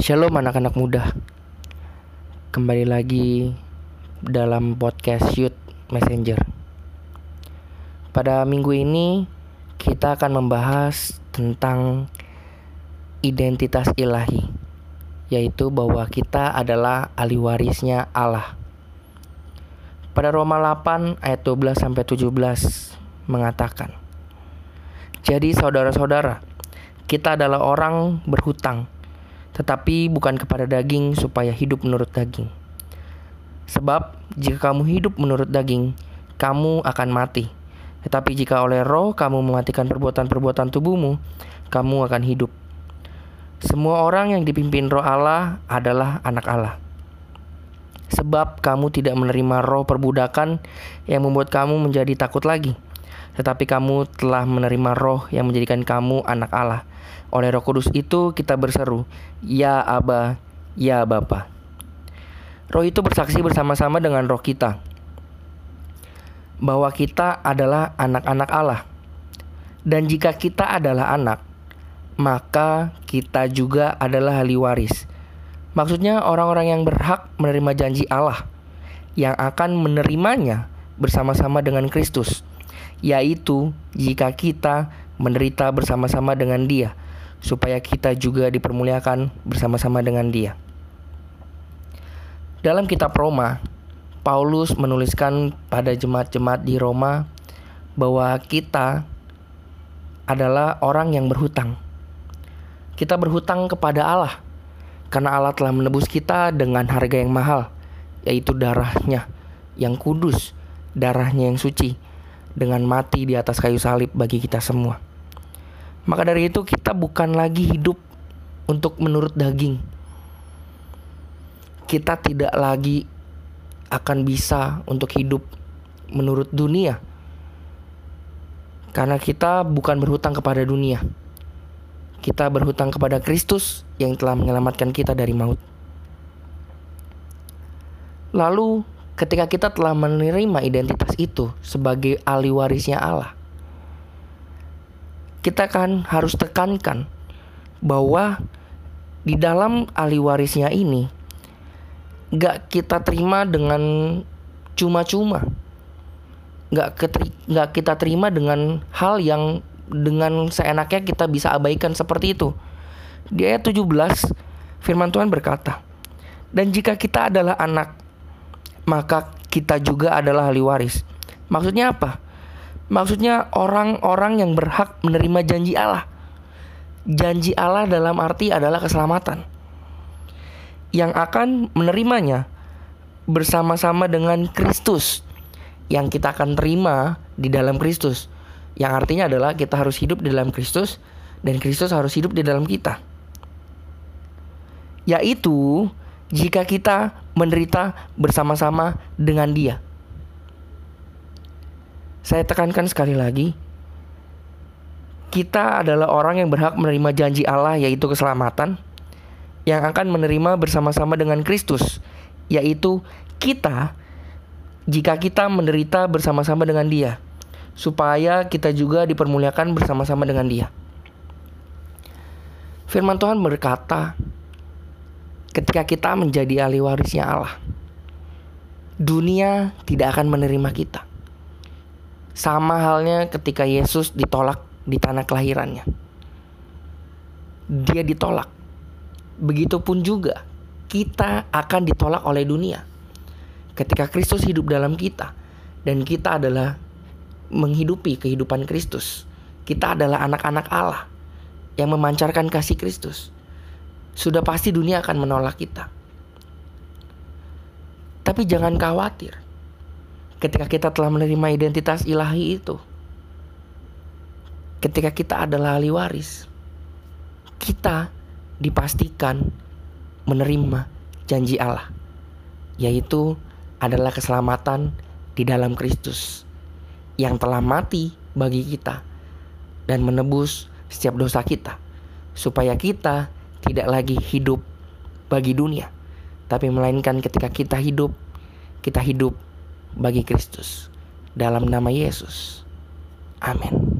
Shalom anak-anak muda. Kembali lagi dalam podcast Youth Messenger. Pada minggu ini kita akan membahas tentang identitas ilahi Yaitu bahwa kita adalah ahli warisnya Allah. Pada Roma 8 ayat 12 sampai 17 mengatakan Jadi saudara-saudara kita adalah orang berhutang tetapi bukan kepada daging supaya hidup menurut daging. Sebab jika kamu hidup menurut daging, kamu akan mati. Tetapi jika oleh roh kamu mematikan perbuatan-perbuatan tubuhmu, kamu akan hidup. Semua orang yang dipimpin roh Allah adalah anak Allah. Sebab kamu tidak menerima roh perbudakan yang membuat kamu menjadi takut lagi. Tetapi kamu telah menerima roh yang menjadikan kamu anak Allah oleh Roh Kudus itu kita berseru, "Ya Aba, ya Bapa." Roh itu bersaksi bersama-sama dengan roh kita bahwa kita adalah anak-anak Allah. Dan jika kita adalah anak, maka kita juga adalah ahli waris. Maksudnya orang-orang yang berhak menerima janji Allah yang akan menerimanya bersama-sama dengan Kristus, yaitu jika kita menderita bersama-sama dengan Dia supaya kita juga dipermuliakan bersama-sama dengan Dia. Dalam kitab Roma, Paulus menuliskan pada jemaat-jemaat di Roma bahwa kita adalah orang yang berhutang. Kita berhutang kepada Allah karena Allah telah menebus kita dengan harga yang mahal, yaitu darahnya yang kudus, darahnya yang suci, dengan mati di atas kayu salib bagi kita semua. Maka dari itu kita bukan lagi hidup untuk menurut daging. Kita tidak lagi akan bisa untuk hidup menurut dunia. Karena kita bukan berhutang kepada dunia. Kita berhutang kepada Kristus yang telah menyelamatkan kita dari maut. Lalu ketika kita telah menerima identitas itu sebagai ahli warisnya Allah, kita kan harus tekankan bahwa di dalam ahli warisnya ini gak kita terima dengan cuma-cuma. Gak, gak kita terima dengan hal yang dengan seenaknya kita bisa abaikan seperti itu. Di ayat 17 firman Tuhan berkata dan jika kita adalah anak maka kita juga adalah ahli waris. Maksudnya apa Maksudnya orang-orang yang berhak menerima janji Allah. Janji Allah dalam arti adalah keselamatan. Yang akan menerimanya bersama-sama dengan Kristus yang kita akan terima di dalam Kristus. Yang artinya adalah kita harus hidup di dalam Kristus dan Kristus harus hidup di dalam kita. Yaitu jika kita menderita bersama-sama dengan Dia. Saya tekankan sekali lagi, kita adalah orang yang berhak menerima janji Allah yaitu keselamatan yang akan menerima bersama-sama dengan Kristus, yaitu kita jika kita menderita bersama-sama dengan Dia, supaya kita juga dipermuliakan bersama-sama dengan Dia. Firman Tuhan berkata, ketika kita menjadi ahli warisnya Allah, dunia tidak akan menerima kita. Sama halnya ketika Yesus ditolak di tanah kelahirannya. Dia ditolak. Begitupun juga kita akan ditolak oleh dunia. Ketika Kristus hidup dalam kita dan kita adalah menghidupi kehidupan Kristus. Kita adalah anak-anak Allah yang memancarkan kasih Kristus. Sudah pasti dunia akan menolak kita. Tapi jangan khawatir ketika kita telah menerima identitas ilahi itu. Ketika kita adalah ahli waris, kita dipastikan menerima janji Allah, yaitu adalah keselamatan di dalam Kristus yang telah mati bagi kita dan menebus setiap dosa kita, supaya kita tidak lagi hidup bagi dunia, tapi melainkan ketika kita hidup, kita hidup bagi Kristus. Dalam nama Yesus. Amin.